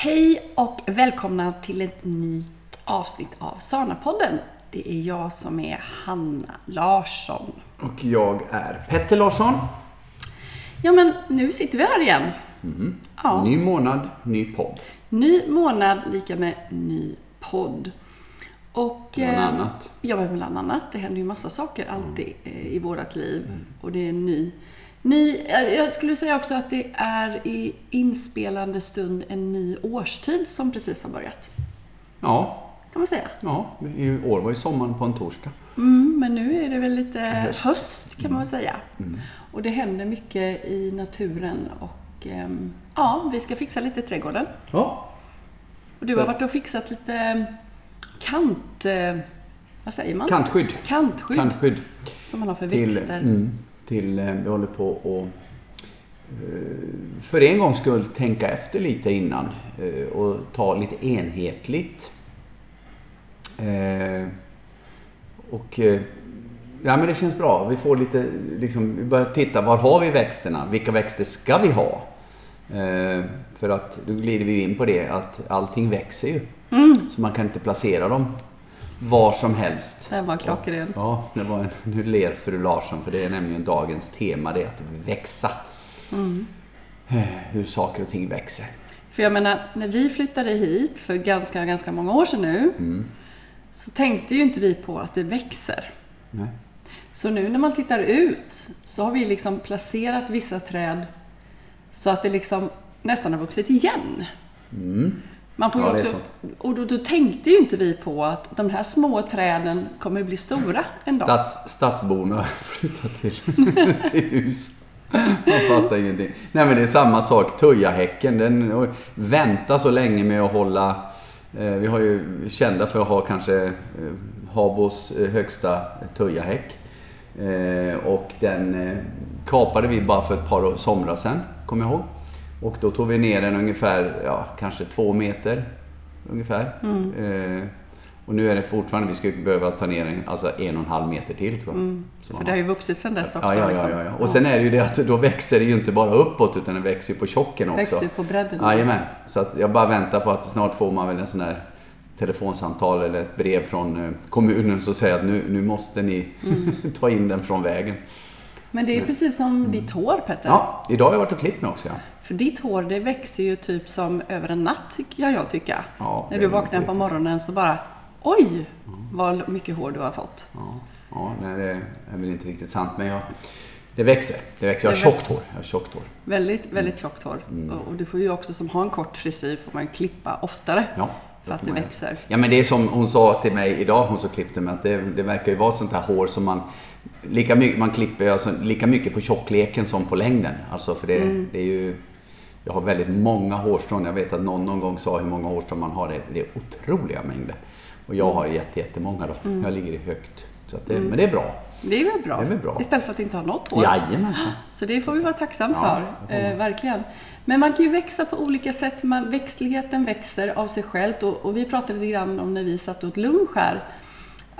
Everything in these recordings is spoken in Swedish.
Hej och välkomna till ett nytt avsnitt av Sana-podden. Det är jag som är Hanna Larsson. Och jag är Petter Larsson. Ja, men nu sitter vi här igen. Ja. Ny månad, ny podd. Ny månad lika med ny podd. Och, Bland eh, annat. Ja, bland annat. Det händer ju massa saker alltid eh, i vårt liv. Och det är en ny, ny... eh, Jag skulle säga också att det är i inspelande stund en ny årstid som precis har börjat. Ja, Kan man säga. ja, i år var ju sommaren på en torsdag. Mm, men nu är det väl lite Höst. höst, kan man väl säga. Och det händer mycket i naturen och ehm, ja, vi ska fixa lite i trädgården. Ja. Och du har varit och fixat lite kant... eh, Vad säger man? Kantskydd. Kantskydd Kantskydd. som man har för Till, växter. mm, till, eh, vi håller på att eh, för en gångs skull tänka efter lite innan eh, och ta lite enhetligt. Och ja, men det känns bra. Vi får lite, liksom, vi börjar titta, var har vi växterna? Vilka växter ska vi ha? För att då glider vi in på det att allting växer ju. Så man kan inte placera dem var som helst. Den var klockren. Ja, det var en, nu ler fru Larsson för det är nämligen dagens tema, det är att växa. Eh, Hur saker och ting växer. För jag menar, när vi flyttade hit för ganska, ganska många år sedan nu Mm. så tänkte ju inte vi på att det växer. Nej. Så nu när man tittar ut så har vi liksom placerat vissa träd så att det liksom nästan har vuxit igen. Man får. Ja, också, och då, då tänkte ju inte vi på att de här små träden kommer bli stora en dag. Stats, stadsborna har flyttat till, till hus. Man fattar ingenting. Nej men det är samma sak. Tujahäcken, den och vänta så länge med att hålla... Eh, vi har ju kända för att ha kanske eh, Habos eh, högsta tujahäck. Eh, och den kapade vi bara för ett par somrar sedan, kommer jag ihåg. Och då tog vi ner den ungefär, ja kanske två meter. Ungefär. Eh, och nu är det fortfarande, vi skulle behöva ta ner den alltså en och en halv meter till tror jag. Så För det har ju vuxit sedan dess också. Ja, ja, ja, liksom. ja, ja. Och sen är det ju det att då växer det ju inte bara uppåt utan det växer ju på tjocken också. Växer ju på bredden. Jajamän. Så att jag bara väntar på att snart får man väl en sån här telefonsamtal eller ett brev från eh, kommunen som säger att nu, nu måste ni Mm. ta in den från vägen. Men det är precis som ditt hår Petter. Mm. Ja, idag har jag varit och klippt mig också. Ja. För ditt hår det växer ju typ som över en natt kan jag tycka. Ja, När du vaknar på morgonen så bara Oj! Vad mycket hår du har fått. Ja, ja nej, det är väl inte riktigt sant men jag, det växer. Det växer. Jag har tjockt hår. Jag har tjockt hår. Väldigt, väldigt tjockt hår. Mm. Och- du får ju också som har en kort frisyr får man klippa oftare. Ja, För att det växer. Ja men det är som hon sa till mig idag, hon som klippte mig, att det, det verkar ju vara sånt här hår som man lika mycket, man klipper alltså, lika mycket på tjockleken som på längden. Alltså för det, Mm. det är ju jag har väldigt många hårstrån. Jag vet att någon någon gång sa hur många hårstrån man har. Det, är otroliga mängder. Och jag har jätte, jättemånga då. Mm. Jag ligger i högt. Så det, Men det är bra. Det är väl bra. Det är väl bra. Istället för att inte ha något hår. Jajamensan. Så det får vi vara tacksam för. Eh, verkligen. Men man kan ju växa på olika sätt. Man, växtligheten växer av sig själv. Och, och vi pratade lite grann om när vi satt åt lunch här.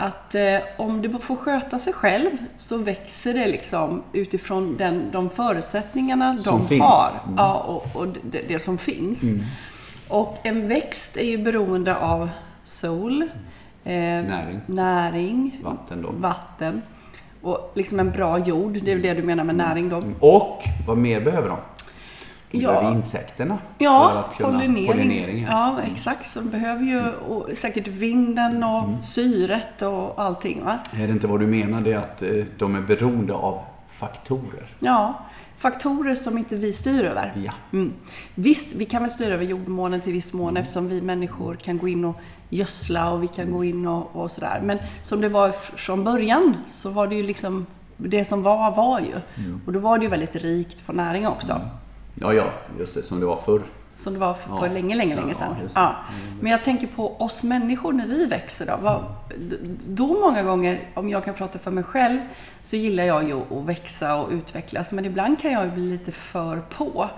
Att eh, om det får sköta sig själv så växer det liksom utifrån den, de förutsättningarna Som de finns. har. Mm. Ja, och, och det, det som finns. Och en växt är ju beroende av sol, eh, Näring. näring Vatten då. vatten och liksom en bra jord. Det är väl det du menar med näring då? Och vad mer behöver de? De Ja. behöver insekterna. för Ja, att kunna, pollinering. pollinering ja. Exakt. Så de behöver ju och säkert vinden och Mm. syret och allting. Va? Är det inte vad du menar? Det är att eh, de är beroende av faktorer. Ja, faktorer som inte vi styr över. Ja. Mm. Visst, vi kan väl styra över jordmånen till viss mån eftersom vi människor kan gå in och gödsla och vi kan gå in och, och sådär. Men som det var från början så var det ju liksom det som var, var ju. Och då var det ju väldigt rikt på näring också. Ja, ja, just det. Som det var förr. Som det var för, Ja. för länge, länge, Ja, länge sedan. det. Ja. Men jag tänker på oss människor när vi växer då. Vad, då många gånger, om jag kan prata för mig själv, så gillar jag ju att växa och utvecklas. Men ibland kan jag ju bli lite för på.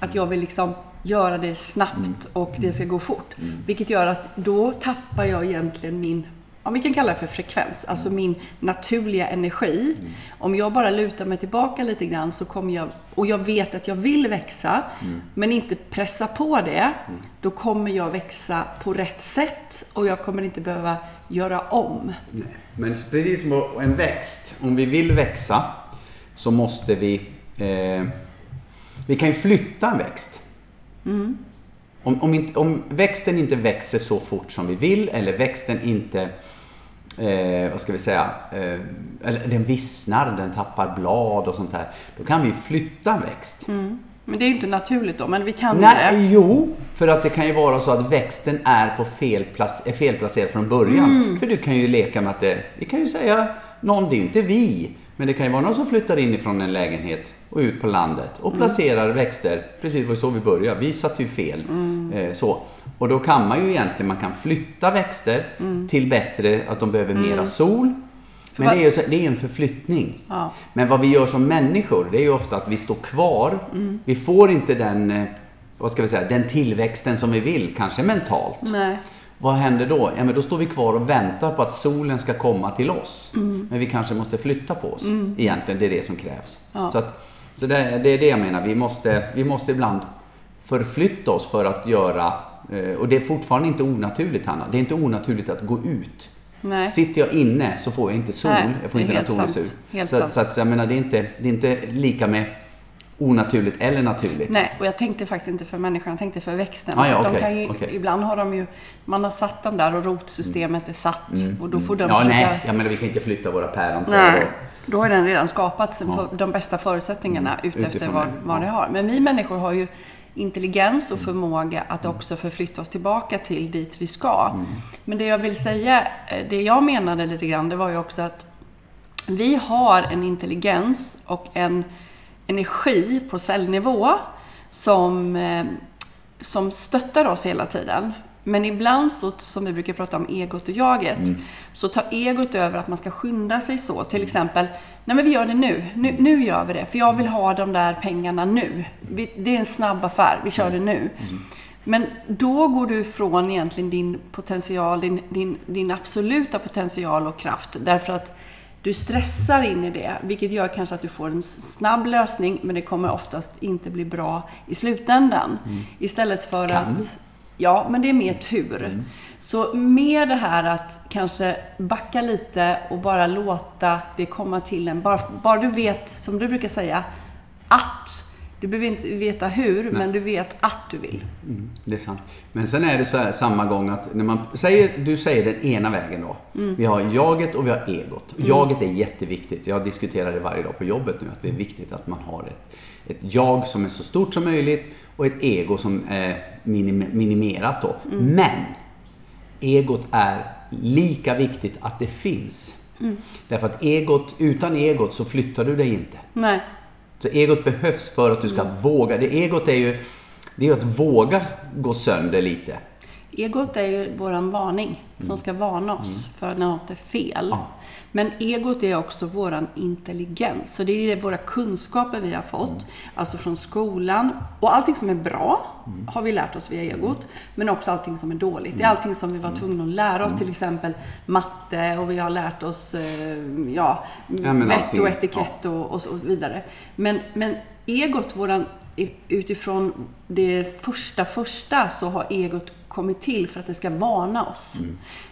Att jag vill liksom göra det snabbt och det ska gå fort. Vilket gör att då tappar jag egentligen min om vi kan kalla det för frekvens, alltså min naturliga energi. Mm. Om jag bara lutar mig tillbaka lite grann så kommer jag, och jag vet att jag vill växa, Mm. men inte pressa på det, då kommer jag växa på rätt sätt och jag kommer inte behöva göra om. Nej. Men precis som en växt, om vi vill växa så måste vi... Eh, vi kan ju flytta en växt. Om, om, inte, om växten inte växer så fort som vi vill eller växten inte... Eh, vad ska vi säga? Eh, eller den vissnar, den tappar blad och sånt här. Då kan vi flytta en växt. Men det är ju inte naturligt då, men vi kan det. Nej, jo, för att det kan ju vara så att växten är på fel plac- är felplacerad från början. Mm. För du kan ju leka med att det, vi kan ju säga någon, det är ju inte vi, men det kan ju vara någon som flyttar in ifrån en lägenhet och ut på landet Mm. och placerar växter. Precis, det var så vi började. Vi satte ju fel. Mm. Eh, så. Och då kan man ju egentligen, man kan flytta växter Mm. till bättre, att de behöver mera sol. Men det är ju så- det är en förflyttning. Ja. Men vad vi gör som människor, det är ju ofta att vi står kvar. Mm. Vi får inte den, eh, vad ska vi säga, den tillväxten som vi vill, kanske mentalt. Nej. Vad händer då? Ja, men då står vi kvar och väntar på att solen ska komma till oss. Mm. Men vi kanske måste flytta på oss. Egentligen, det är det som krävs. Ja. Så, att, så det, det är det jag menar. Vi måste, vi måste ibland förflytta oss för att göra... eh, Och det är fortfarande inte onaturligt, Hanna. Det är inte onaturligt att gå ut. Nej. Sitter jag inne så får jag inte sol. Nej, jag får inte naturlig sol. Så, sant. så att, jag menar, det är, inte, det är inte lika med onaturligt eller naturligt. Nej, och jag tänkte faktiskt inte för människan, jag tänkte för växten. Ah, ja, de okej, kan ju, okej. Ibland har de ju, man har satt dem där och rotsystemet är satt och då får de Mm. Ja, försöka- nej, jag menar, vi kan inte flytta våra. Nej, och- då har den redan skapats för de bästa förutsättningarna utefter Utifrån vad, vad ja. det har. Men vi människor har ju intelligens och förmåga att också förflytta oss tillbaka till dit vi ska. Men det jag vill säga, eh, det jag menade lite grann, det var ju också att vi har en intelligens och en energi på cellnivå som, eh, som stöttar oss hela tiden. Men ibland, så, som vi brukar prata om egot och jaget, så tar egot över att man ska skynda sig så. Till exempel, nej men vi gör det nu. nu. Nu gör vi det, för jag vill ha de där pengarna nu. Vi, det är en snabb affär, vi kör det nu. Men då går du ifrån egentligen din potential, din, din, din absoluta potential och kraft. Därför att du stressar in i det, vilket gör kanske att du får en snabb lösning, men det kommer oftast inte bli bra i slutändan. Istället för Kan att... Ja, men det är mer tur. Så med det här att kanske backa lite och bara låta det komma till en. Bara, bara du vet, som du brukar säga, att. Du behöver inte veta hur, men du vet att du vill. Mm, det är sant. Men sen är det så här samma gång att när man säger, du säger den ena vägen då. Vi har jaget och vi har egot. Jaget är jätteviktigt. Jag diskuterar det varje dag på jobbet nu, att det är viktigt att man har ett, ett jag som är så stort som möjligt och ett ego som är minim, minimerat då. Men egot är lika viktigt att det finns. Därför att egot, utan egot så flyttar du dig inte. Nej. Så egot behövs för att du ska våga. Det egot är ju, det är att våga gå sönder lite. Egot är ju våran varning som ska varna oss för när något är fel. Ja. Men egot är också våran intelligens. Så det är våra kunskaper vi har fått, alltså från skolan. Och allting som är bra har vi lärt oss via egot. Men också allting som är dåligt. Det är allting som vi var tvungna att lära oss, till exempel matte och vi har lärt oss eh, ja, men vett och etikett och, och så vidare. Men, men egot, våran, utifrån det första första så har egot kommit till för att det ska varna oss.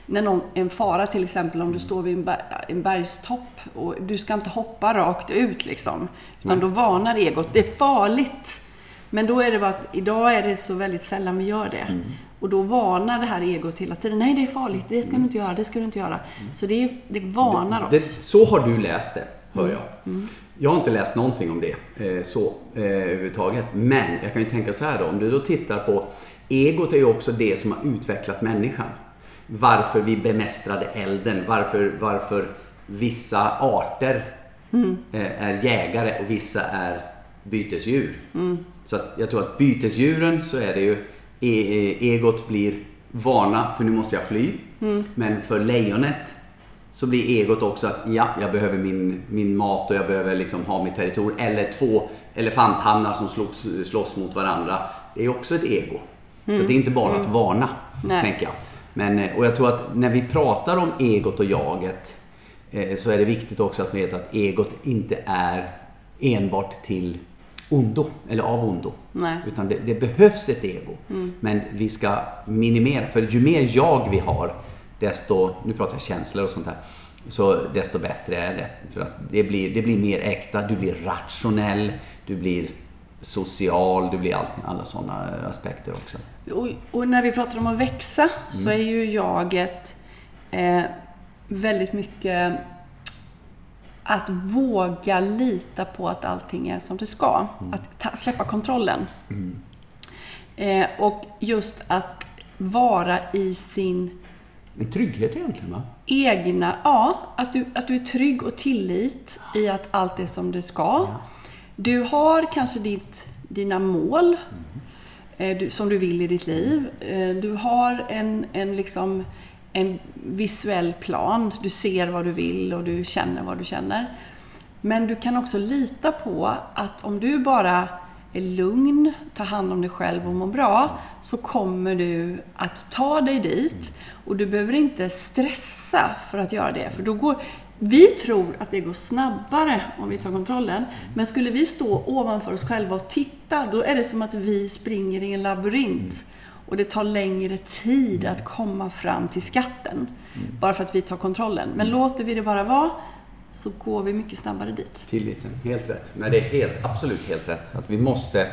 När någon, en fara till exempel om du står vid en, ber, en bergstopp och du ska inte hoppa rakt ut liksom. Utan då varnar egot. Det är farligt. Men då är det bara att idag är det så väldigt sällan vi gör det. Och då varnar det här egot hela tiden. Nej, det är farligt. Det ska du inte göra. Det ska du inte göra. Så det, är, det varnar oss. Det, så har du läst det, hör jag. Jag har inte läst någonting om det eh, så eh, överhuvudtaget. Men jag kan ju tänka så här då, om du då tittar på Egot är ju också det som har utvecklat människan. Varför vi bemästrade elden, varför, varför vissa arter eh, är jägare och vissa är bytesdjur. Så att jag tror att bytesdjuren så är det ju, e- e- egot blir vana för nu måste jag fly. Men för lejonet så blir egot också att ja, jag behöver min, min mat och jag behöver liksom ha mitt territorium. Eller två elefanthannar som slåss, slåss mot varandra. Det är också ett ego. Så det är inte bara att varna, Nej. tänker jag. Men, eh, och jag tror att när vi pratar om egot och jaget eh, så är det viktigt också att veta att egot inte är enbart till ondo, eller av ondo. Nej. Utan det, det behövs ett ego. Men vi ska minimera, för ju mer jag vi har, desto, nu pratar jag känslor och sånt här, så desto bättre är det. För att det blir, det blir mer äkta, du blir rationell, du blir social, du blir allting, alla sådana aspekter också. Och, och när vi pratar om att växa så är ju jaget eh, väldigt mycket att våga lita på att allting är som det ska. Att ta, släppa kontrollen. Eh, och just att vara i sin En trygghet egentligen va? egna, ja, att du, att du är trygg och tillit i att allt är som det ska. Du har kanske ditt, dina mål eh, du, som du vill i ditt liv. Eh, du har en, en, liksom, en visuell plan. Du ser vad du vill och du känner vad du känner. Men du kan också lita på att om du bara är lugn, tar hand om dig själv och mår bra, så kommer du att ta dig dit. Och du behöver inte stressa för att göra det. För då går, vi tror att det går snabbare om vi tar kontrollen. Men skulle vi stå ovanför oss själva och titta, då är det som att vi springer i en labyrint. Och det tar längre tid att komma fram till skatten. Bara för att vi tar kontrollen. Men låter vi det bara vara, så går vi mycket snabbare dit. Tilliten, helt rätt. Nej, det är helt, absolut helt rätt. Att vi måste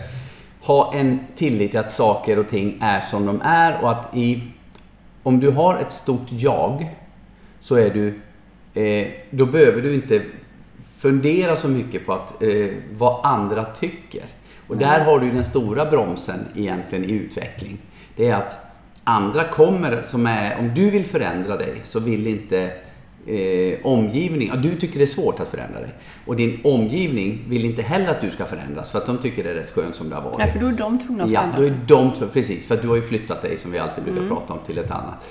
ha en tillit till att saker och ting är som de är och att i, om du har ett stort jag så är du, eh, då behöver du inte fundera så mycket på att, eh, vad andra tycker. Och där har du den stora bromsen egentligen i utveckling. Det är att andra kommer som är, om du vill förändra dig så vill inte eh, omgivning, ja, du tycker det är svårt att förändra dig. Och din omgivning vill inte heller att du ska förändras för att de tycker det är rätt skönt som det har varit. Ja, för då är de tvungna att Ja, förändra då är de precis. För att du har ju flyttat dig, som vi alltid brukar prata om, till ett annat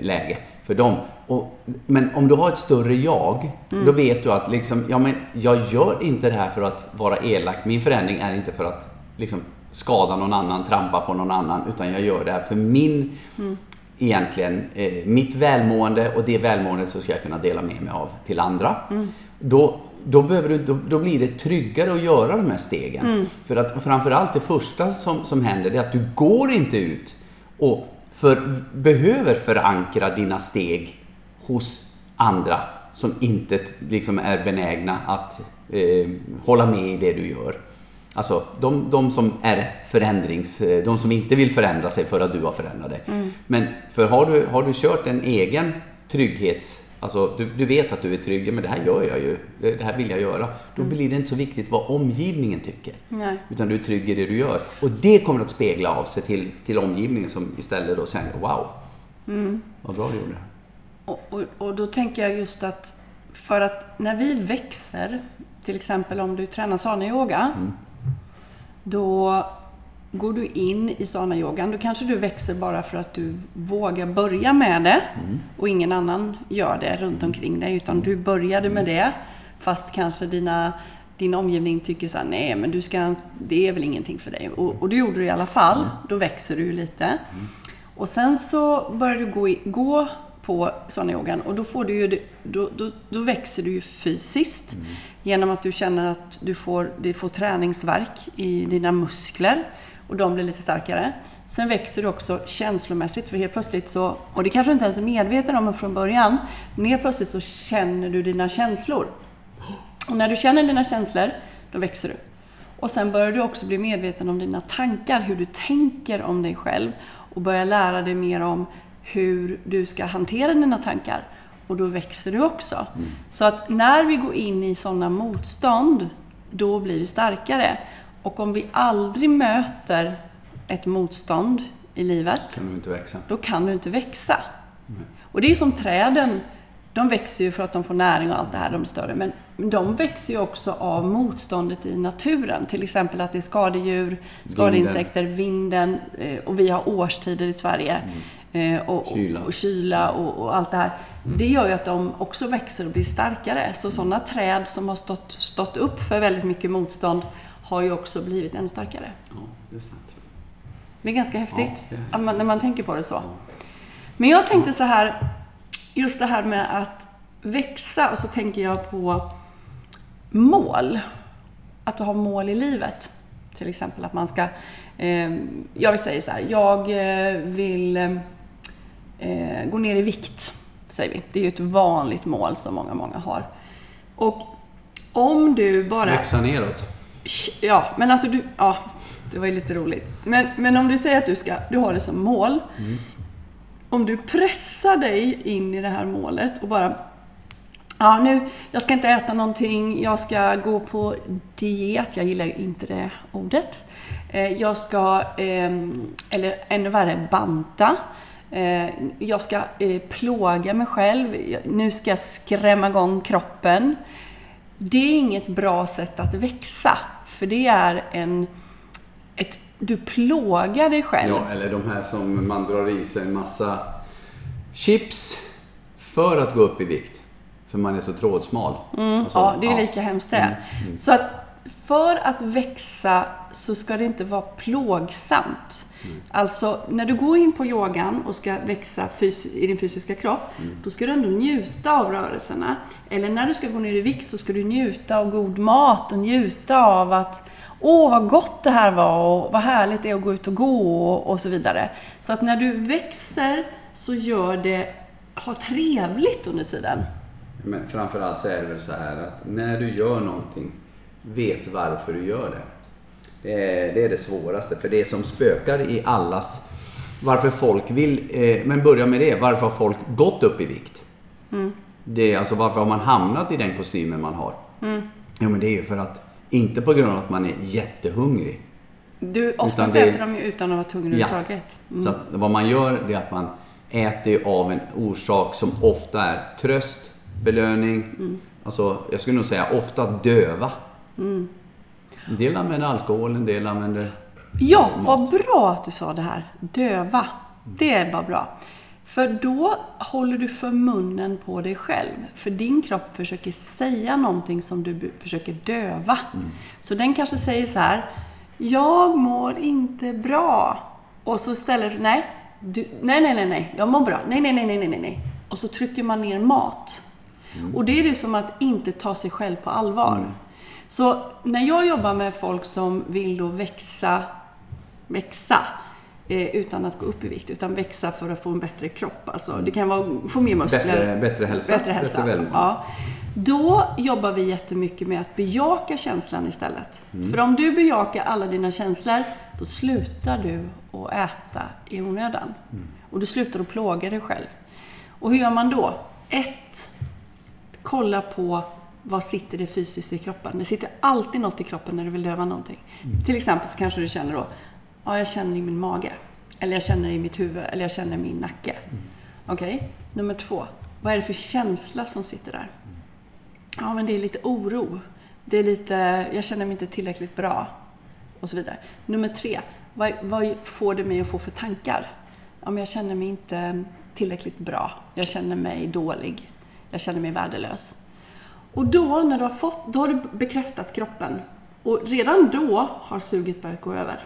läge för dem. Och, men om du har ett större jag, då vet du att liksom, ja men jag gör inte det här för att vara elak. Min förändring är inte för att liksom skada någon annan, trampa på någon annan, utan jag gör det här för min, egentligen, eh, mitt välmående och det välmåendet så ska jag kunna dela med mig av till andra. Då, då, behöver du, då, då blir det tryggare att göra de här stegen. För att framförallt det första som, som händer det är att du går inte ut och för, behöver förankra dina steg hos andra som inte liksom är benägna att eh, hålla med i det du gör. Alltså de, de som är förändrings... eh, De som inte vill förändra sig för att du har förändrat dig. Men för har du, har du kört en egen trygghets... Alltså du, du vet att du är trygg, men det här gör jag ju. Det här vill jag göra. Då blir det inte så viktigt vad omgivningen tycker. Nej. Utan du är trygg i det du gör. Och det kommer att spegla av sig till, till omgivningen som istället då säger Wow, vad bra du gjorde. Och, och, och då tänker jag just att för att när vi växer, till exempel om du tränar sana-yoga, då går du in i sana-yogan. Då kanske du växer bara för att du vågar börja med det. Och ingen annan gör det runt omkring dig, utan du började med det fast kanske dina din omgivning tycker så här, nej men du ska, det är väl ingenting för dig. Och, och du gjorde det i alla fall, då växer du ju lite. Och sen så börjar du gå, gå på sån yogan och då, får du ju, då, då, då växer du ju fysiskt. Genom att du känner att du får, du får träningsverk i dina muskler och de blir lite starkare. Sen växer du också känslomässigt för helt plötsligt så, och det kanske du inte ens är medveten om från början, men helt plötsligt så känner du dina känslor. Och när du känner dina känslor, då växer du. Och sen börjar du också bli medveten om dina tankar, hur du tänker om dig själv och börjar lära dig mer om hur du ska hantera dina tankar. Och då växer du också. Så att när vi går in i sådana motstånd, då blir vi starkare. Och om vi aldrig möter ett motstånd i livet, Kan du inte växa. då kan du inte växa. Och det är som träden. De växer ju för att de får näring och allt det här, de är större. Men de växer ju också av motståndet i naturen. Till exempel att det är skadedjur, skadeinsekter, vinden eh, och vi har årstider i Sverige. eh, Och, Kyla. och, och kyla och, och allt det här. Det gör ju att de också växer och blir starkare. Så sådana träd som har stått, stått upp för väldigt mycket motstånd har ju också blivit ännu starkare. Ja, det är sant. Det är ganska häftigt Ja, är- när man tänker på det så. Men jag tänkte så här, just det här med att växa och så tänker jag på mål. Att du har mål i livet. Till exempel att man ska, eh, jag vill säga så här, jag eh, vill eh, gå ner i vikt, säger vi. Det är ju ett vanligt mål som många, många har. Och om du bara... Växa neråt. Ja, men alltså du, ja, det var ju lite roligt. Men, men om du säger att du, ska, du har det som mål. Mm. Om du pressar dig in i det här målet och bara Ja, nu, jag ska inte äta någonting, jag ska gå på diet, jag gillar inte det ordet. Eh, jag ska, ehm, eller ännu värre, banta. Eh, jag ska eh, plåga mig själv, nu ska jag skrämma igång kroppen. Det är inget bra sätt att växa, för det är en... Ett, du plågar dig själv. Ja, eller de här som man drar i sig en massa chips för att gå upp i vikt. För man är så trådsmal. Mm, alltså, ja, det är ja. lika hemskt det. Mm, mm. Så att för att växa så ska det inte vara plågsamt. Mm. Alltså, när du går in på yogan och ska växa i din fysiska kropp, mm. då ska du ändå njuta av rörelserna. Eller när du ska gå ner i vikt så ska du njuta av god mat och njuta av att Åh, vad gott det här var och vad härligt det är att gå ut och gå och, och så vidare. Så att när du växer så gör det, ha trevligt under tiden. Men framförallt så är det väl så här att när du gör någonting, vet varför du gör det. Det är, det är det svåraste, för det som spökar i allas... Varför folk vill... Eh, men börja med det. Varför har folk gått upp i vikt? Mm. Det är alltså varför har man hamnat i den kostymen man har? Mm. Ja, men det är ju för att... Inte på grund av att man är jättehungrig. Du, det, äter de ju utan att vara tvungen ja. överhuvudtaget. Mm. Så vad man gör, det är att man äter av en orsak som ofta är tröst, belöning. Mm. Alltså, jag skulle nog säga ofta döva. Mm. En del använder alkohol, en del använder Ja, mat. vad bra att du sa det här. Döva. Det är bara bra. För då håller du för munnen på dig själv. För din kropp försöker säga någonting som du försöker döva. Mm. Så den kanske säger så här. Jag mår inte bra. Och så ställer du, nej, du, nej, nej, nej, nej, jag mår bra. Nej, nej, nej, nej, nej, nej. Och så trycker man ner mat. Mm. Och det är det som att inte ta sig själv på allvar. Mm. Så när jag jobbar med folk som vill då växa, växa eh, utan att gå upp i vikt, utan växa för att få en bättre kropp. Alltså, det kan vara få mer muskler. Bättre, bättre hälsa. Bättre hälsa. Bättre ja. Då jobbar vi jättemycket med att bejaka känslan istället. Mm. För om du bejakar alla dina känslor, då slutar du att äta i onödan. Mm. Och du slutar att plåga dig själv. Och hur gör man då? Ett, kolla på vad sitter det fysiskt i kroppen. Det sitter alltid något i kroppen när du vill döva någonting. Mm. Till exempel så kanske du känner då, ja jag känner i min mage. Eller jag känner i mitt huvud. Eller jag känner i min nacke. Mm. Okej, okay? nummer två. Vad är det för känsla som sitter där? Mm. Ja, men det är lite oro. Det är lite, jag känner mig inte tillräckligt bra. Och så vidare. Nummer tre. Vad, vad får det mig att få för tankar? Ja, men jag känner mig inte tillräckligt bra. Jag känner mig dålig. Jag känner mig värdelös. Och då, när du har fått, då har du bekräftat kroppen. Och redan då har suget börjat gå över.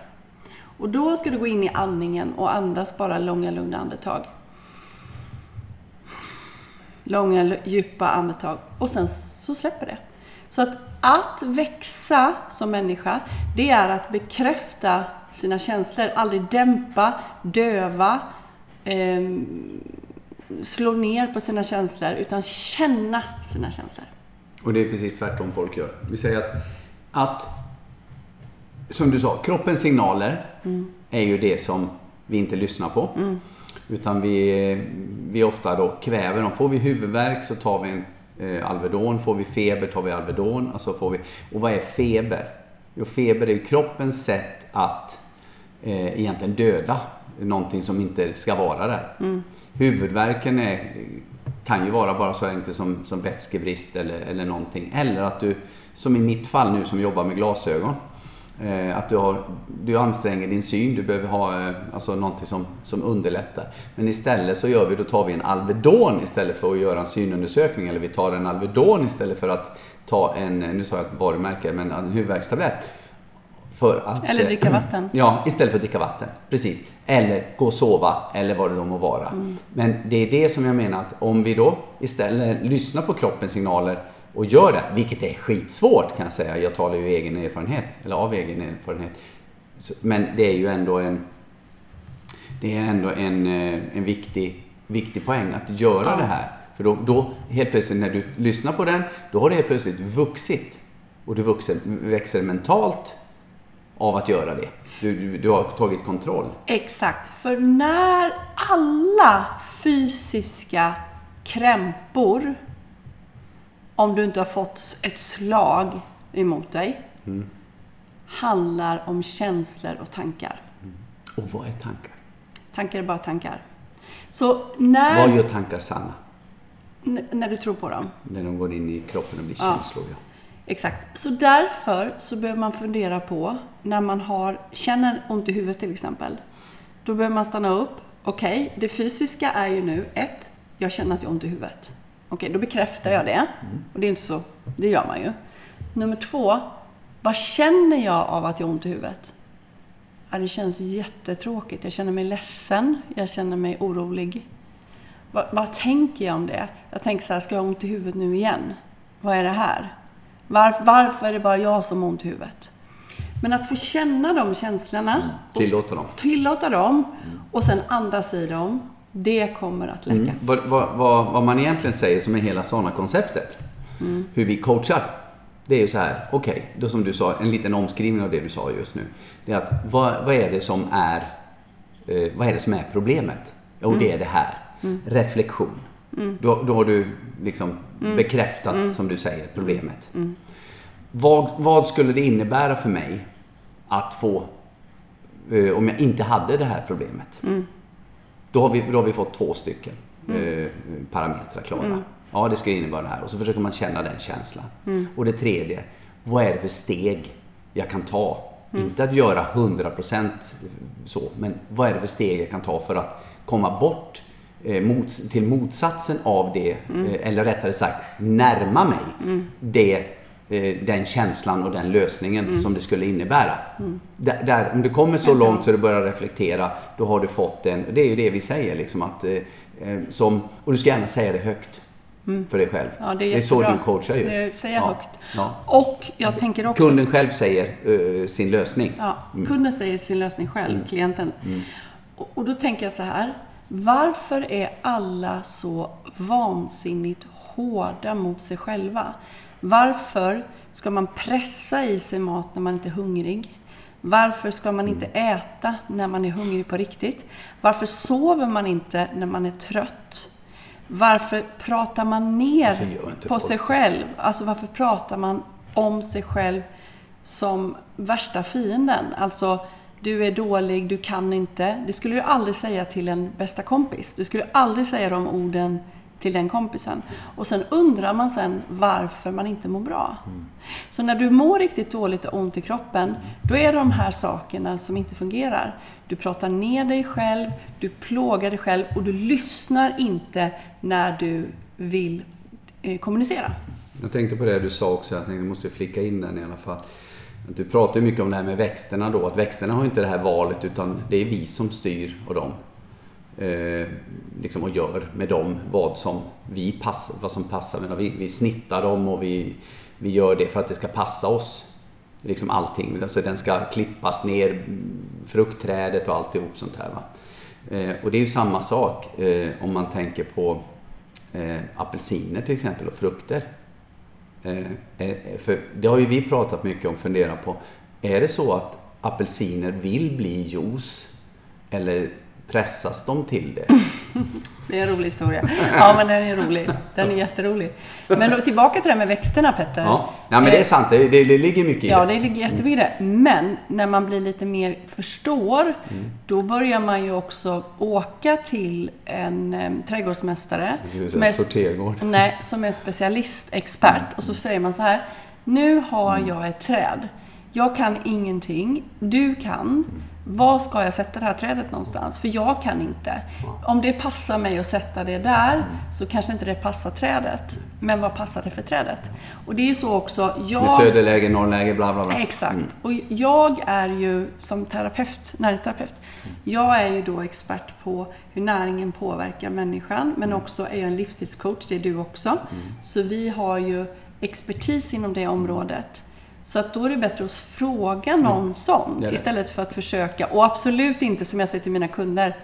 Och då ska du gå in i andningen och andas bara långa, lugna andetag. Långa, djupa andetag. Och sen så släpper det. Så att, att växa som människa, det är att bekräfta sina känslor. Aldrig dämpa, döva, eh, slå ner på sina känslor, utan känna sina känslor. Och det är precis tvärtom folk gör. Vi säger att, att som du sa, kroppens signaler mm. är ju det som vi inte lyssnar på. Mm. Utan vi, vi ofta då kväver dem. Får vi huvudvärk så tar vi en eh, Alvedon. Får vi feber tar vi Alvedon. Alltså får vi, och vad är feber? Jo, feber är ju kroppens sätt att eh, egentligen döda någonting som inte ska vara där. Mm. Huvudvärken är, kan ju vara bara så enkelt som, som vätskebrist eller, eller någonting. Eller att du, som i mitt fall nu som jobbar med glasögon, eh, att du, har, du anstränger din syn, du behöver ha eh, alltså någonting som, som underlättar. Men istället så gör vi, då tar vi en Alvedon istället för att göra en synundersökning. Eller vi tar en Alvedon istället för att ta en, nu tar jag ett varumärke, men en huvudvärkstablett. För att, Eller dricka eh, vatten. Ja, istället för att dricka vatten. Precis. Eller gå och sova, eller vad det då må vara. Mm. Men det är det som jag menar att om vi då istället lyssnar på kroppens signaler och gör det, vilket är skitsvårt kan jag säga. Jag talar ju egen erfarenhet, eller av egen erfarenhet. Men det är ju ändå en det är ändå en, eh, en viktig, viktig poäng att göra Ja. det här. För då, då helt plötsligt när du lyssnar på den, då har det helt plötsligt vuxit. Och du vuxer, växer mentalt av att göra det. Du, du, du har tagit kontroll. Exakt, för när alla fysiska krämpor, om du inte har fått ett slag emot dig, handlar om känslor och tankar. Och vad är tankar? Tankar är bara tankar. Så när, Vad gör tankar sanna? n- när du tror på dem. När de går in i kroppen och blir Ja. känslor. Ja. Exakt. Så därför så behöver man fundera på när man har, känner ont i huvudet till exempel. Då behöver man stanna upp. Okej, det fysiska är ju nu ett, jag känner att jag har ont i huvudet. Okej, då bekräftar jag det. Och det är inte så, det gör man ju. Nummer två, vad känner jag av att jag har ont i huvudet? Ja, det känns jättetråkigt. Jag känner mig ledsen. Jag känner mig orolig. Vad, vad tänker jag om det? Jag tänker så här, ska jag ha ont i huvudet nu igen? Vad är det här? Var, varför är det bara jag som har ont i huvudet? Men att få känna de känslorna, och Tillåter dem. tillåta dem och sen andas i dem, det kommer att läka. Mm. Vad, vad, vad, man egentligen säger som är hela sådana konceptet hur vi coachar. Det är ju så här, okej, då som du sa, en liten omskrivning av det du sa just nu. Det är att vad, vad är det som är, eh, vad är det som är problemet? Jo, det är det här. Reflektion. Då, då har du liksom bekräftat, som du säger, problemet. Vad, vad skulle det innebära för mig att få, eh, om jag inte hade det här problemet? Då har, vi, då har vi fått två stycken eh, parametrar klara. Ja, det ska innebära det här. Och så försöker man känna den känslan. Och det tredje, vad är det för steg jag kan ta? Inte att göra 100% så, men vad är det för steg jag kan ta för att komma bort eh, mot, till motsatsen av det, eh, eller rättare sagt närma mig det, eh, den känslan och den lösningen som det skulle innebära. Där, där, om du kommer så långt så du börjar reflektera, då har du fått en, det är ju det vi säger liksom att, eh, eh, som, och du ska gärna säga det högt för dig själv. Ja, det är, är så du coachar ju. Det säger jag Ja, högt. ja. Och jag tänker också... Kunden själv säger eh, sin lösning. Ja, kunden säger sin lösning själv, klienten. Och, och då tänker jag så här. Varför är alla så vansinnigt hårda mot sig själva? Varför ska man pressa i sig mat när man inte är hungrig? Varför ska man inte äta när man är hungrig på riktigt? Varför sover man inte när man är trött? Varför pratar man ner på folk sig själv? Alltså varför pratar man om sig själv som värsta fienden? Alltså, du är dålig, du kan inte. Det skulle du aldrig säga till en bästa kompis. Du skulle aldrig säga de orden till den kompisen. Och sen undrar man sen varför man inte mår bra. Så när du mår riktigt dåligt och ont i kroppen, då är det de här sakerna som inte fungerar. Du pratar ner dig själv, du plågar dig själv och du lyssnar inte när du vill eh, kommunicera. Jag tänkte på det du sa också, jag tänkte jag måste flicka in den i alla fall. Du pratar ju mycket om det här med växterna då, att växterna har inte det här valet utan det är vi som styr och dem. Eh, liksom och gör med dem vad som vi passar, vad som passar. Men vi, vi snittar dem och vi, vi gör det för att det ska passa oss. Liksom allting. Alltså den ska klippas ner, fruktträdet och alltihop sånt här. Va? Eh, och det är ju samma sak eh, om man tänker på eh, apelsiner till exempel och frukter. Eh, eh för det har ju vi pratat mycket om, funderat på. Är det så att apelsiner vill bli juice? Eller pressas de till det? Det är en rolig historia. Ja, men den är rolig. Den är jätterolig. Men då, tillbaka till det här med växterna, Petter. Ja, ja men det är sant. Det, det, det ligger mycket i Ja, det. det ligger jättemycket i det. Men när man blir lite mer förstår, Mm. då börjar man ju också åka till en um, trädgårdsmästare. Som är, sortergård. nej, som är specialist, expert. Och så säger man så här. Nu har Mm. jag ett träd. Jag kan ingenting. Du kan. Var ska jag sätta det här trädet någonstans? För jag kan inte. Om det passar mig att sätta det där så kanske inte det passar trädet. Men vad passar det för trädet? Och det är så också. Jag... Med söderläge, norrläge, bla bla bla. Exakt. Mm. Och jag är ju som terapeut, näringsterapeut, jag är ju då expert på hur näringen påverkar människan, men också är jag en livsstilscoach, det är du också. Mm. Så vi har ju expertis inom det området. Så att då är det bättre att fråga någon mm. sån istället för att försöka. Och absolut inte, som jag säger till mina kunder,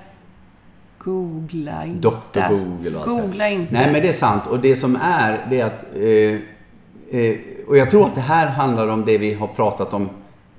googla inte. Dr Google och Googla inte. Nej, men det är sant. Och det som är, det är att... Eh, eh, och jag tror att det här handlar om det vi har pratat om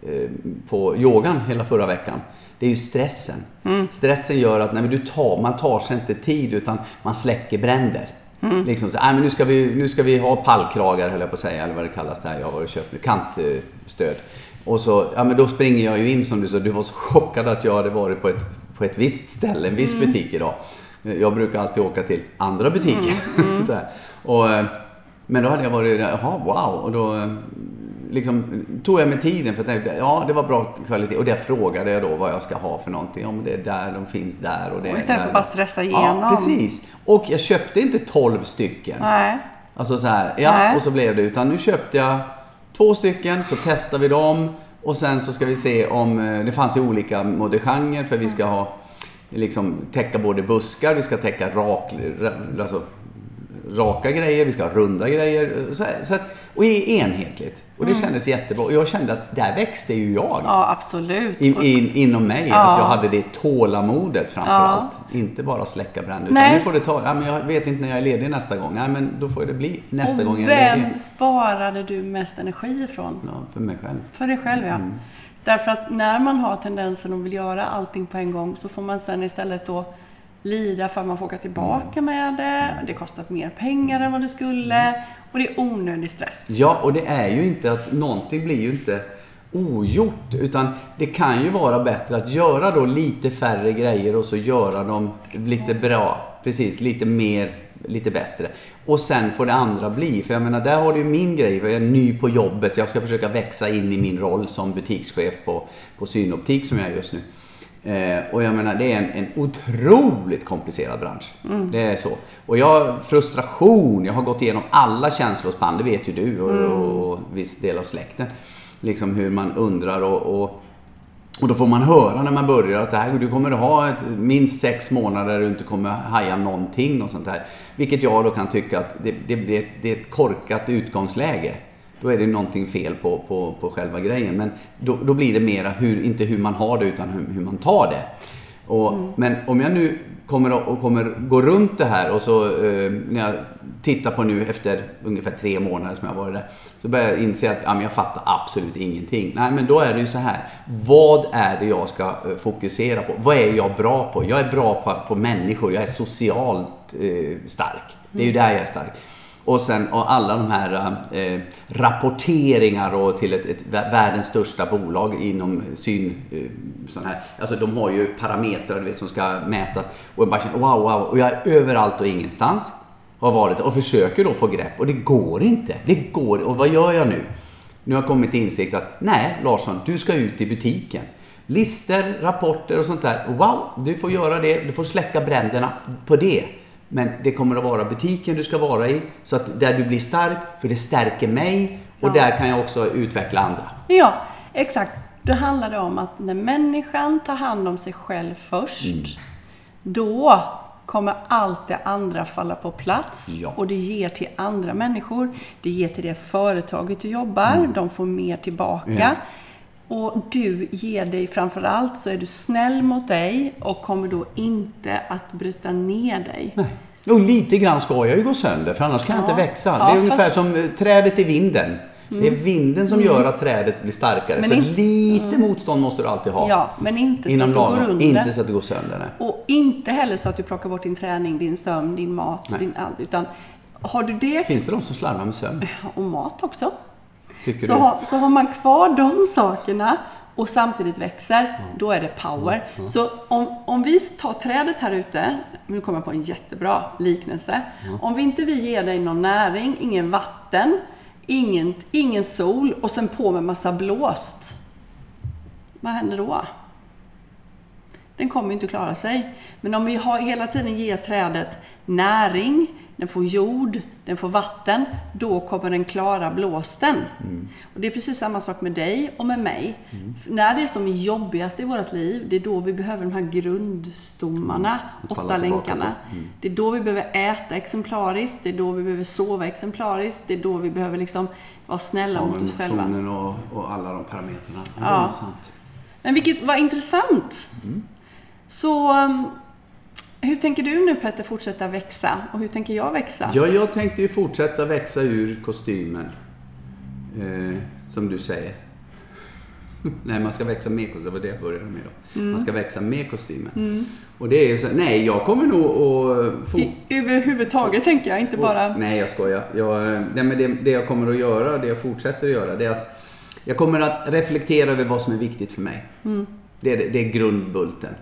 eh, på yogan hela förra veckan. Det är ju stressen. Mm. Stressen gör att nej, du tar, man tar sig inte tid utan man släcker bränder. Mm. Liksom så, men nu, ska vi, nu ska vi ha pallkragar, höll jag på att säga, eller vad det kallas där. Jag har varit och köpt kantstöd. Och så, ja men då springer jag ju in som du sa, du var så chockad att jag hade varit på ett, på ett visst ställe, en viss mm. butik idag. Jag brukar alltid åka till andra butiker. Mm. mm. och, eh, men då hade jag varit, jaha wow. Och då eh, liksom, tog jag mig tiden för att tänkte, ja det var bra kvalitet. Och det frågade jag då vad jag ska ha för någonting. Om det är där, de finns där och det och Istället för att bara stressa igenom. Ja, precis. Och jag köpte inte 12 stycken. Nej. Alltså så här, ja, Nej. och så blev det. Utan nu köpte jag två stycken, så testar vi dem. Och sen så ska vi se om, eh, det fanns ju olika modegenrer för vi ska ha liksom täcka både buskar, vi ska täcka rak, alltså raka grejer, vi ska ha runda grejer. Så, så att, och enhetligt. Och det mm. kändes jättebra. Och jag kände att där växte ju jag. Ja, absolut. In, in, inom mig. Ja. Att jag hade det tålamodet framför ja. allt. Inte bara släcka bränder. Utan nu får det ta, ja, men jag vet inte när jag är ledig nästa gång. Nej, men då får det bli nästa och gång jag är ledig. vem sparade du mest energi ifrån? Ja, för mig själv. För dig själv, ja. Mm. Därför att när man har tendensen att vilja göra allting på en gång så får man sen istället då lida för att man får åka tillbaka med det. Det kostar mer pengar än vad det skulle. Och det är onödig stress. Ja, och det är ju inte att någonting blir ju inte ogjort. Utan det kan ju vara bättre att göra då lite färre grejer och så göra dem lite bra. Precis, lite mer, lite bättre. Och sen får det andra bli. För jag menar, där har du ju min grej. Jag är ny på jobbet. Jag ska försöka växa in i min roll som butikschef på, på Synoptik som jag är just nu. Eh, och jag menar, det är en, en otroligt komplicerad bransch. Mm. Det är så. Och jag, frustration, jag har gått igenom alla känslospann, det vet ju du och, mm. och, och viss del av släkten. Liksom hur man undrar och, och, och då får man höra när man börjar att det här, du kommer att ha ett, minst sex månader där du inte kommer haja någonting och sånt där. Vilket jag då kan tycka att det, det, det, det är ett korkat utgångsläge då är det någonting fel på, på, på själva grejen. Men då, då blir det mera, hur, inte hur man har det, utan hur, hur man tar det. Och, mm. Men om jag nu kommer, och kommer gå runt det här och så eh, när jag tittar på nu efter ungefär tre månader som jag varit där. Så börjar jag inse att ja, men jag fattar absolut ingenting. Nej, men då är det ju så här. Vad är det jag ska eh, fokusera på? Vad är jag bra på? Jag är bra på, på människor. Jag är socialt eh, stark. Det är ju där jag är stark. Och sen och alla de här eh, rapporteringar och till ett, ett, världens största bolag inom syn... Eh, sån här. Alltså de har ju parametrar vet, som ska mätas. Och jag bara känner wow, wow. Och jag är överallt och ingenstans. Har varit och försöker då få grepp. Och det går inte. Det går Och vad gör jag nu? Nu har jag kommit till insikt att nej Larsson, du ska ut i butiken. Lister, rapporter och sånt där. Wow, du får göra det. Du får släcka bränderna på det. Men det kommer att vara butiken du ska vara i, så att där du blir stark, för det stärker mig och ja. där kan jag också utveckla andra. Ja, exakt. Det handlar om att när människan tar hand om sig själv först, mm. då kommer allt det andra falla på plats ja. och det ger till andra människor. Det ger till det företaget du jobbar, mm. de får mer tillbaka. Ja. Och du ger dig framförallt så är du snäll mot dig och kommer då inte att bryta ner dig. Nej. Och lite grann ska jag ju gå sönder för annars kan ja. jag inte växa. Ja, det är fast... ungefär som eh, trädet i vinden. Mm. Det är mm. vinden som mm. gör att trädet blir starkare. Men så in... lite mm. motstånd måste du alltid ha. Ja, men inte så att du går under. Inte så att du går sönder. Nej. Och inte heller så att du plockar bort din träning, din sömn, din mat, din allt. Utan har du det... Finns det de som slarvar med sömn? Och mat också. Tycker så, du? Har, så har man kvar de sakerna och samtidigt växer, mm. då är det power. Mm. Så om, om vi tar trädet här ute, nu kommer jag på en jättebra liknelse. Mm. Om vi inte vi ger dig någon näring, ingen vatten, ingen, ingen sol och sen på med massa blåst. Vad händer då? den kommer inte klara sig. Men om vi har, hela tiden ger trädet näring, den får jord, den får vatten, då kommer den klara blåsten. Mm. Och det är precis samma sak med dig och med mig. Mm. När det är som jobbigast i vårt liv, det är då vi behöver de här grundstommarna, mm. åtta länkarna. Mm. Det är då vi behöver äta exemplariskt, det är då vi behöver sova exemplariskt, det är då vi behöver liksom vara snälla ja, mot oss själva. Och, och alla de parametrarna. Ja. Men vilket var intressant. Mm. Så um, hur tänker du nu Petter fortsätta växa och hur tänker jag växa? Ja, jag tänkte ju fortsätta växa ur kostymen. Eh, som du säger. nej, man ska växa med kostymen. Det var det jag började med då. Mm. Man ska växa med kostymen. Mm. Och det är så, nej, jag kommer nog att... Fort... överhuvudtaget tänker jag, inte bara... Nej, jag skojar. Jag, nej, men det, det jag kommer att göra, det jag fortsätter att göra, det är att jag kommer att reflektera över vad som är viktigt för mig. Mm. Det, är, det är grundbulten.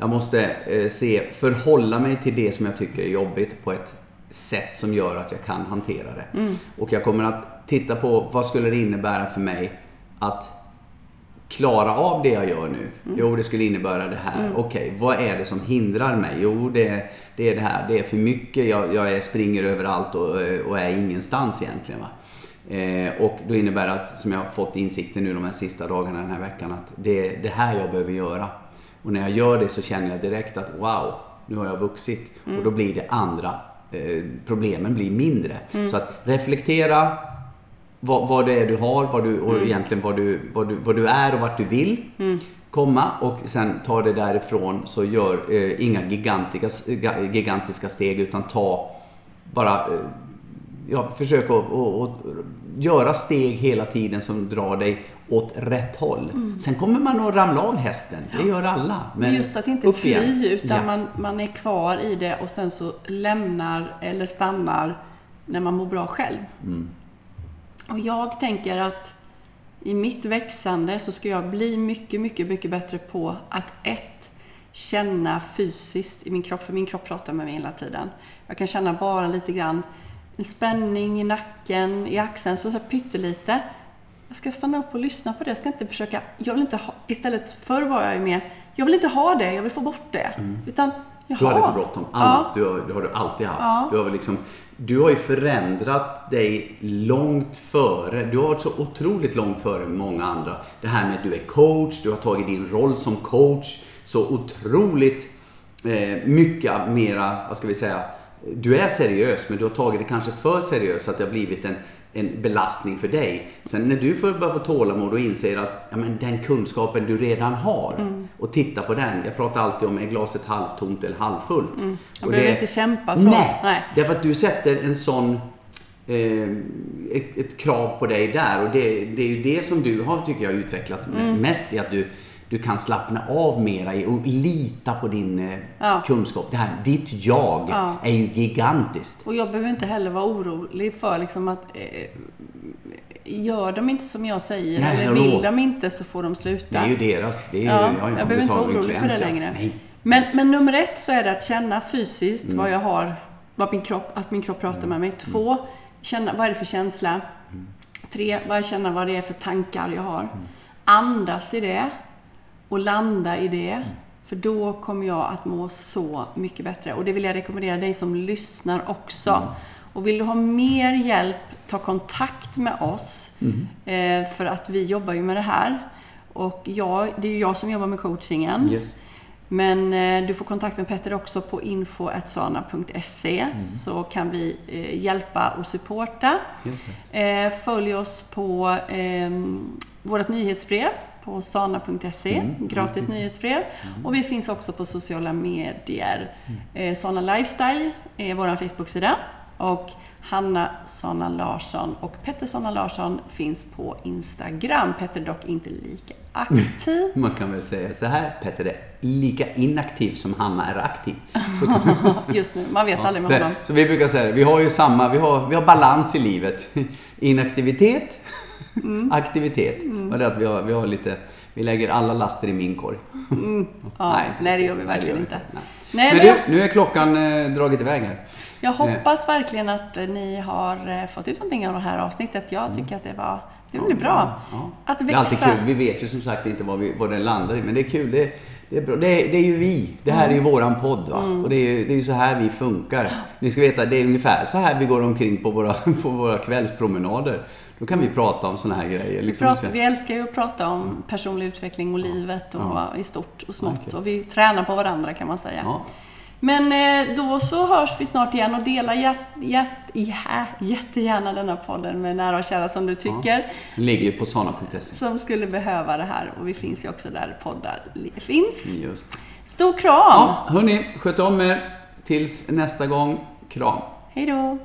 Jag måste eh, se, förhålla mig till det som jag tycker är jobbigt på ett sätt som gör att jag kan hantera det. Mm. Och jag kommer att titta på vad skulle det innebära för mig att klara av det jag gör nu? Mm. Jo, det skulle innebära det här. Mm. Okej, okay, vad är det som hindrar mig? Jo, det, det är det här. Det är för mycket. Jag, jag springer överallt och, och är ingenstans egentligen. Va? Eh, och då innebär det att, som jag har fått insikten nu de här sista dagarna den här veckan, att det är det här jag behöver göra. Och när jag gör det så känner jag direkt att wow, nu har jag vuxit. Mm. Och då blir det andra, eh, problemen blir mindre. Mm. Så att reflektera vad, vad det är du har vad du, och mm. egentligen vad du, vad, du, vad du är och vart du vill mm. komma. Och sen ta det därifrån så gör eh, inga gigantiska, gigantiska steg utan ta bara eh, ja, försök att, att, att, göra steg hela tiden som drar dig åt rätt håll. Mm. Sen kommer man att ramla av hästen, det gör alla. Men just att inte fly, utan ja. man, man är kvar i det och sen så lämnar eller stannar när man mår bra själv. Mm. Och jag tänker att i mitt växande så ska jag bli mycket, mycket, mycket bättre på att ett, känna fysiskt i min kropp, för min kropp pratar med mig hela tiden. Jag kan känna bara lite grann en spänning i nacken, i axeln, så, så pyttelite. Jag ska stanna upp och lyssna på det. Jag ska inte försöka, jag vill inte ha, istället förr var jag ju mer, jag vill inte ha det, jag vill få bort det. Mm. Utan, jaha. Du hade för bråttom. Ja. Du har, det har du alltid haft. Ja. Du, har liksom, du har ju förändrat dig långt före. Du har varit så otroligt långt före många andra. Det här med att du är coach, du har tagit din roll som coach så otroligt eh, mycket mera, vad ska vi säga, du är seriös men du har tagit det kanske för seriöst så att det har blivit en, en belastning för dig. Sen när du får börja få tålamod och inser att ja, men den kunskapen du redan har mm. och titta på den. Jag pratar alltid om är glaset halvtomt eller halvfullt. Mm. Jag behöver inte kämpa så. Nej, nej, därför att du sätter en sån eh, ett, ett, krav på dig där och det, det är ju det som du har, tycker jag, utvecklats mm. mest i att du du kan slappna av mera och lita på din eh, ja. kunskap. Det här, ditt jag ja. är ju gigantiskt. Och jag behöver inte heller vara orolig för liksom att eh, gör de inte som jag säger Nej, eller vill de inte så får de sluta. Det är ju deras. Det är ja, jag, jag behöver inte vara orolig för det längre. Nej. Men, men nummer ett så är det att känna fysiskt mm. vad jag har, vad min kropp, att min kropp pratar mm. med mig. Två, känna, vad är det för känsla? Mm. Tre, vad känna vad det är för tankar jag har. Mm. Andas i det och landa i det. Mm. För då kommer jag att må så mycket bättre. Och det vill jag rekommendera dig som lyssnar också. Mm. Och vill du ha mer hjälp, ta kontakt med oss. Mm. Eh, för att vi jobbar ju med det här. Och jag, det är ju jag som jobbar med coachingen. Yes. Men eh, du får kontakt med Petter också på info.sana.se mm. så kan vi eh, hjälpa och supporta. Eh, följ oss på eh, vårt nyhetsbrev på stana.se, mm. gratis mm. nyhetsbrev. Mm. Och vi finns också på sociala medier. Mm. Eh, Sana Lifestyle är vår Facebook-sida. Och Hanna Sanna Larsson och Petter Sanna Larsson finns på Instagram. Petter dock inte lika aktiv. Man kan väl säga så här, Petter är lika inaktiv som Hanna är aktiv. Just nu, man vet ja, aldrig med så, honom. Så vi brukar säga vi har ju samma, vi har, vi har balans i livet. Inaktivitet Mm. Aktivitet. Mm. Och det att vi har, vi har lite, vi lägger alla laster i min korg. Mm. Ja, nej, nej, det gör vi verkligen inte. Nej. Nej, men, men du, nu är klockan eh, dragit iväg här. Jag hoppas verkligen att ni har eh, fått ut någonting av det här avsnittet. Jag mm. tycker att det var det blir bra. Att växa. Det är alltid kul. Vi vet ju som sagt inte vad, vi, vad det landar i, men det är kul. Det, det är bra. Det är, det är ju vi. Det här är ju våran podd. Va? Och det är ju det är ju så här vi funkar. Ni ska veta, det är ungefär så här vi går omkring på våra, på våra kvällspromenader. Då kan vi prata om såna här grejer. Liksom. Prata, vi älskar ju att prata om personlig utveckling och livet och Ja. i stort och smått. Okej. Och vi tränar på varandra kan man säga. Ja. Men eh, då så hörs vi snart igen och dela jät, jät, jä, jättegärna denna podden med nära och kära som du tycker. Ligger på sana.se. Som skulle behöva det här. Och vi finns ju också där poddar finns. Just. Stor kram! Ja, hörni, sköt om er. Tills nästa gång. Kram. Hej då!